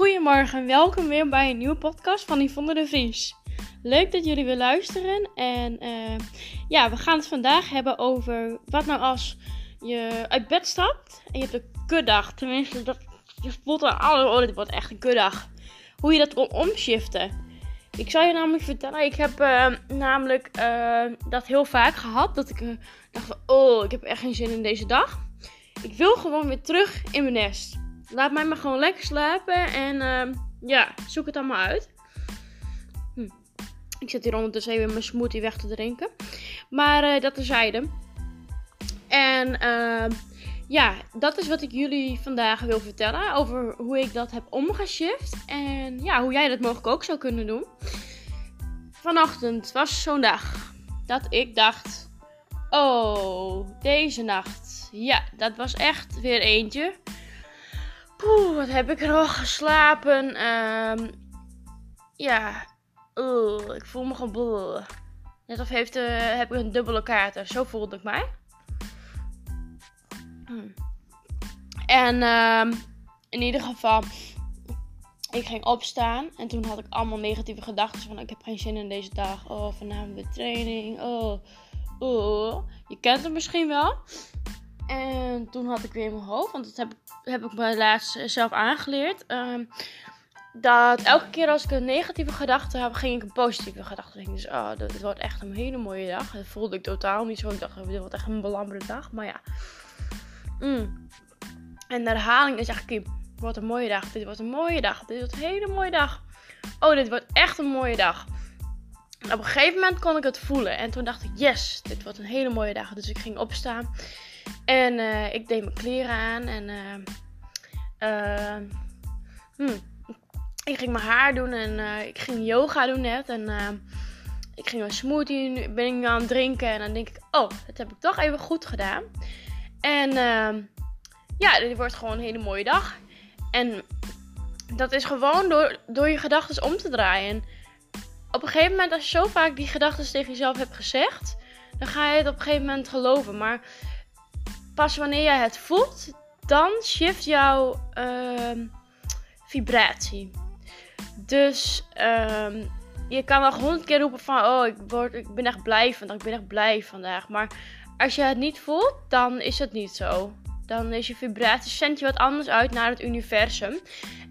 Goedemorgen, welkom weer bij een nieuwe podcast van Yvonne de Vries. Leuk dat jullie weer luisteren. En uh, ja, we gaan het vandaag hebben over wat nou als je uit bed stapt en je hebt een kuddag. Tenminste, dat, je voelt dan, oh, dit wordt echt een kuddag. Hoe je dat kon omshiften. Ik zal je namelijk vertellen, ik heb uh, namelijk uh, dat heel vaak gehad. Dat ik dacht van, oh, ik heb echt geen zin in deze dag. Ik wil gewoon weer terug in mijn nest. Laat mij maar gewoon lekker slapen en uh, ja, zoek het allemaal uit. Hm. Ik zit hier ondertussen even mijn smoothie weg te drinken. Maar uh, dat terzijde. En uh, ja, dat is wat ik jullie vandaag wil vertellen. Over hoe ik dat heb omgeshift. En ja, hoe jij dat mogelijk ook zou kunnen doen. Vanochtend was zo'n dag dat ik dacht: Oh, deze nacht. Ja, dat was echt weer eentje. Poeh, wat heb ik er al geslapen. Um, ja, ik voel me gewoon bleh. Net of heeft, uh, heb ik een dubbele kaarten. Zo voelde ik mij. Hmm. En um, in ieder geval, ik ging opstaan. En toen had ik allemaal negatieve gedachten. Van ik heb geen zin in deze dag. Oh, vanavond weer training. Oh, oh. Je kent het misschien wel. En toen had ik weer in mijn hoofd, want dat heb, heb ik me laatst zelf aangeleerd. Um, dat elke keer als ik een negatieve gedachte heb, ging ik een positieve gedachte denken. Dus oh, dit wordt echt een hele mooie dag. Dat voelde ik totaal niet zo. Ik dacht, dit wordt echt een belangrijke dag. Maar ja. Mm. En de herhaling is echt, dit wordt een mooie dag. Dit wordt een mooie dag. Dit wordt een hele mooie dag. Oh, dit wordt echt een mooie dag. En op een gegeven moment kon ik het voelen. En toen dacht ik, yes, dit wordt een hele mooie dag. Dus ik ging opstaan. En uh, ik deed mijn kleren aan en uh, uh, hmm, ik ging mijn haar doen en ik ging yoga doen net. En ik ging een smoothie ben ik aan het drinken. En dan denk ik, oh, dat heb ik toch even goed gedaan. En ja, dit wordt gewoon een hele mooie dag. En dat is gewoon door, door je gedachten om te draaien. op een gegeven moment, als je zo vaak die gedachten tegen jezelf hebt gezegd, dan ga je het op een gegeven moment geloven. Maar pas wanneer jij het voelt, dan shift jouw uh, vibratie. Dus um, je kan wel honderd keer roepen van, oh, ik, word, ik ben echt blij vandaag, ik ben echt blij vandaag. Maar als je het niet voelt, dan is het niet zo. Dan is je vibratie, zendt je wat anders uit naar het universum.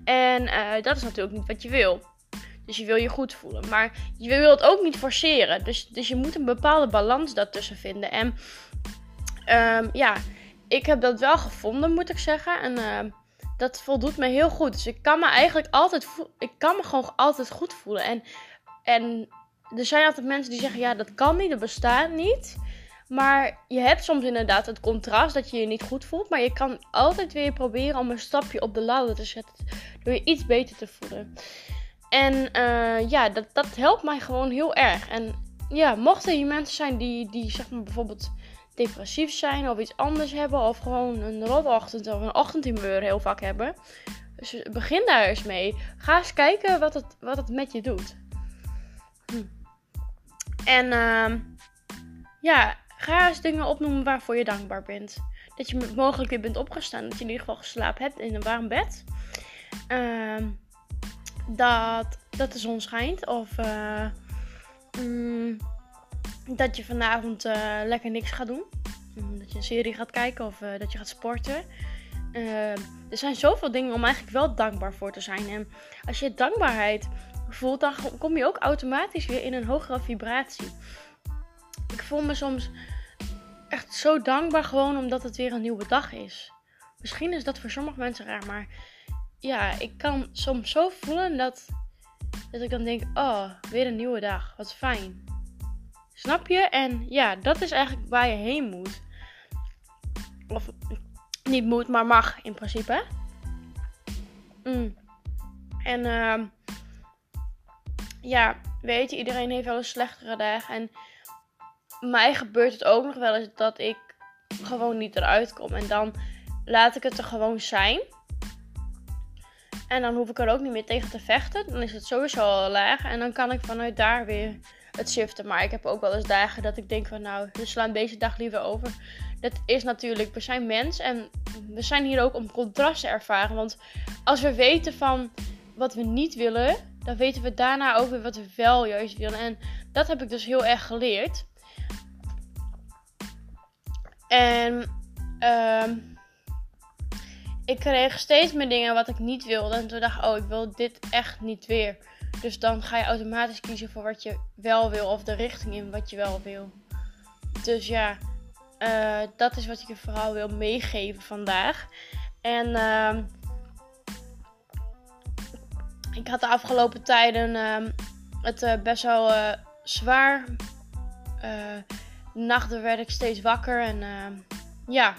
En uh, dat is natuurlijk niet wat je wil. Dus je wil je goed voelen. Maar je wil het ook niet forceren. Dus, dus je moet een bepaalde balans daartussen vinden. En um, ja, ik heb dat wel gevonden, moet ik zeggen. En uh, dat voldoet me heel goed. Dus ik kan me eigenlijk altijd, ik kan me gewoon altijd goed voelen. En, en er zijn altijd mensen die zeggen, ja, dat kan niet, dat bestaat niet. Maar je hebt soms inderdaad het contrast dat je je niet goed voelt. Maar je kan altijd weer proberen om een stapje op de ladder te zetten. Door je iets beter te voelen. En uh, ja, dat, dat helpt mij gewoon heel erg. En ja, mochten hier mensen zijn die, die zeg maar bijvoorbeeld depressief zijn of iets anders hebben. Of gewoon een rotochtend of een ochtendhumeur heel vaak hebben. Dus begin daar eens mee. Ga eens kijken wat het, wat het met je doet. Hm. En uh, ja, ga eens dingen opnoemen waarvoor je dankbaar bent. Dat je mogelijk weer bent opgestaan. Dat je in ieder geval geslapen hebt in een warm bed. Uh, dat, dat de zon schijnt. Of uh, mm, dat je vanavond uh, lekker niks gaat doen. Mm, dat je een serie gaat kijken of uh, dat je gaat sporten. Uh, er zijn zoveel dingen om eigenlijk wel dankbaar voor te zijn. En als je dankbaarheid voelt, dan kom je ook automatisch weer in een hogere vibratie. Ik voel me soms echt zo dankbaar gewoon omdat het weer een nieuwe dag is. Misschien is dat voor sommige mensen raar, maar ja, ik kan soms zo voelen dat, dat ik dan denk: oh, weer een nieuwe dag. Wat fijn. Snap je? En ja, dat is eigenlijk waar je heen moet. Of niet moet, maar mag in principe. Mm. En uh, ja, weet je, iedereen heeft wel een slechtere dag. En mij gebeurt het ook nog wel eens dat ik gewoon niet eruit kom. En dan laat ik het er gewoon zijn. En dan hoef ik er ook niet meer tegen te vechten. Dan is het sowieso al laag. En dan kan ik vanuit daar weer het shiften. Maar ik heb ook wel eens dagen dat ik denk van nou, we slaan deze dag liever over. Dat is natuurlijk, we zijn mens en we zijn hier ook om contrast te ervaren. Want als we weten van wat we niet willen, dan weten we daarna ook weer wat we wel juist willen. En dat heb ik dus heel erg geleerd. En ehm ik kreeg steeds meer dingen wat ik niet wilde. En toen dacht ik, oh, ik wil dit echt niet weer. Dus dan ga je automatisch kiezen voor wat je wel wil. Of de richting in wat je wel wil. Dus ja, uh, dat is wat ik je vooral wil meegeven vandaag. En uh, ik had de afgelopen tijden uh, het uh, best wel uh, zwaar. nachten werd ik steeds wakker. En ehm, ja,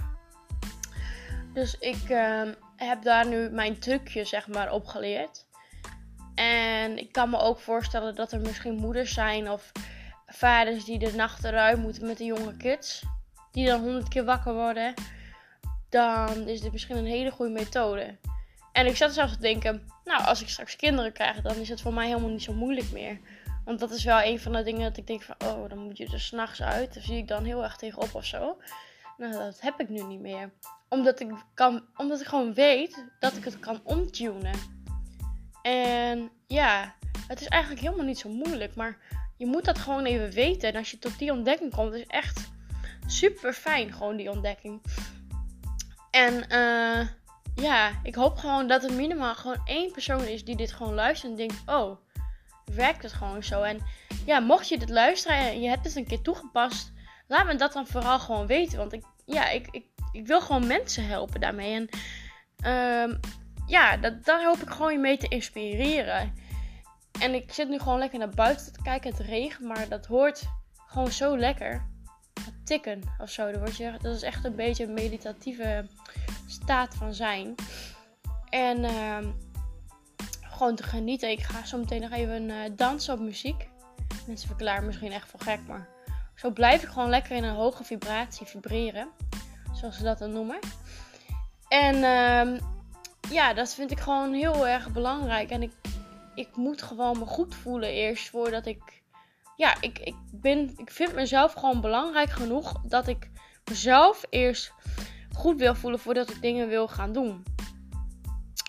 dus ik heb daar nu mijn trucje zeg maar op geleerd. En ik kan me ook voorstellen dat er misschien moeders zijn of vaders die de nachten ruim moeten met de jonge kids. Die dan honderd keer wakker worden. Dan is dit misschien een hele goede methode. En ik zat zelfs te denken, nou als ik straks kinderen krijg, dan is het voor mij helemaal niet zo moeilijk meer. Want dat is wel een van de dingen dat ik denk van, oh dan moet je er s'nachts uit. Daar zie ik dan heel erg tegenop of zo. Nou, dat heb ik nu niet meer. Omdat ik, kan, omdat ik gewoon weet dat ik het kan omtunen. En ja, het is eigenlijk helemaal niet zo moeilijk. Maar je moet dat gewoon even weten. En als je tot die ontdekking komt, is echt super fijn, gewoon die ontdekking. En uh, ja, ik hoop gewoon dat er minimaal gewoon één persoon is die dit gewoon luistert en denkt: oh, werkt het gewoon zo? En ja, mocht je dit luisteren en je hebt het een keer toegepast, laat me dat dan vooral gewoon weten. Want ik, ja, ik, ik, ik wil gewoon mensen helpen daarmee. En um, ja, dat, daar hoop ik gewoon je mee te inspireren. En ik zit nu gewoon lekker naar buiten te kijken. Het regen, maar dat hoort gewoon zo lekker. Het tikken of zo. Dat, je, dat is echt een beetje een meditatieve staat van zijn. En um, gewoon te genieten. Ik ga zo meteen nog even uh, dansen op muziek. Mensen verklaren misschien echt voor gek, maar zo blijf ik gewoon lekker in een hoge vibratie vibreren. Zoals ze dat dan noemen. En uh, ja, dat vind ik gewoon heel erg belangrijk. En ik, ik moet gewoon me goed voelen eerst voordat ik. Ja, ik, ik, ben, ik vind mezelf gewoon belangrijk genoeg dat ik mezelf eerst goed wil voelen voordat ik dingen wil gaan doen.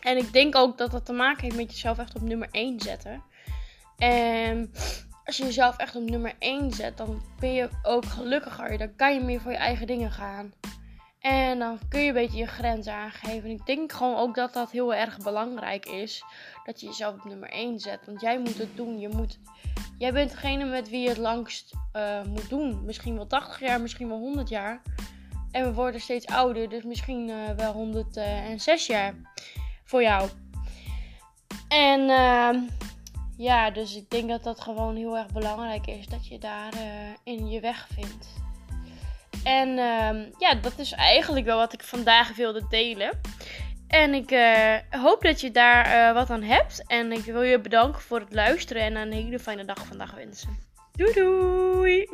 En ik denk ook dat dat te maken heeft met jezelf echt op nummer 1 zetten. En als je jezelf echt op nummer 1 zet, dan ben je ook gelukkiger. Dan kan je meer voor je eigen dingen gaan. En dan kun je een beetje je grenzen aangeven. En ik denk gewoon ook dat dat heel erg belangrijk is. Dat je jezelf op nummer 1 zet. Want jij moet het doen. Je moet, jij bent degene met wie je het langst uh, moet doen. Misschien wel 80 jaar, misschien wel 100 jaar. En we worden steeds ouder. Dus misschien uh, wel 106 jaar voor jou. En uh, ja, dus ik denk dat dat gewoon heel erg belangrijk is. Dat je daarin uh, in je weg vindt. En uh, ja, dat is eigenlijk wel wat ik vandaag wilde delen. En ik uh, hoop dat je daar uh, wat aan hebt. En ik wil je bedanken voor het luisteren en een hele fijne dag vandaag wensen. Doei doei!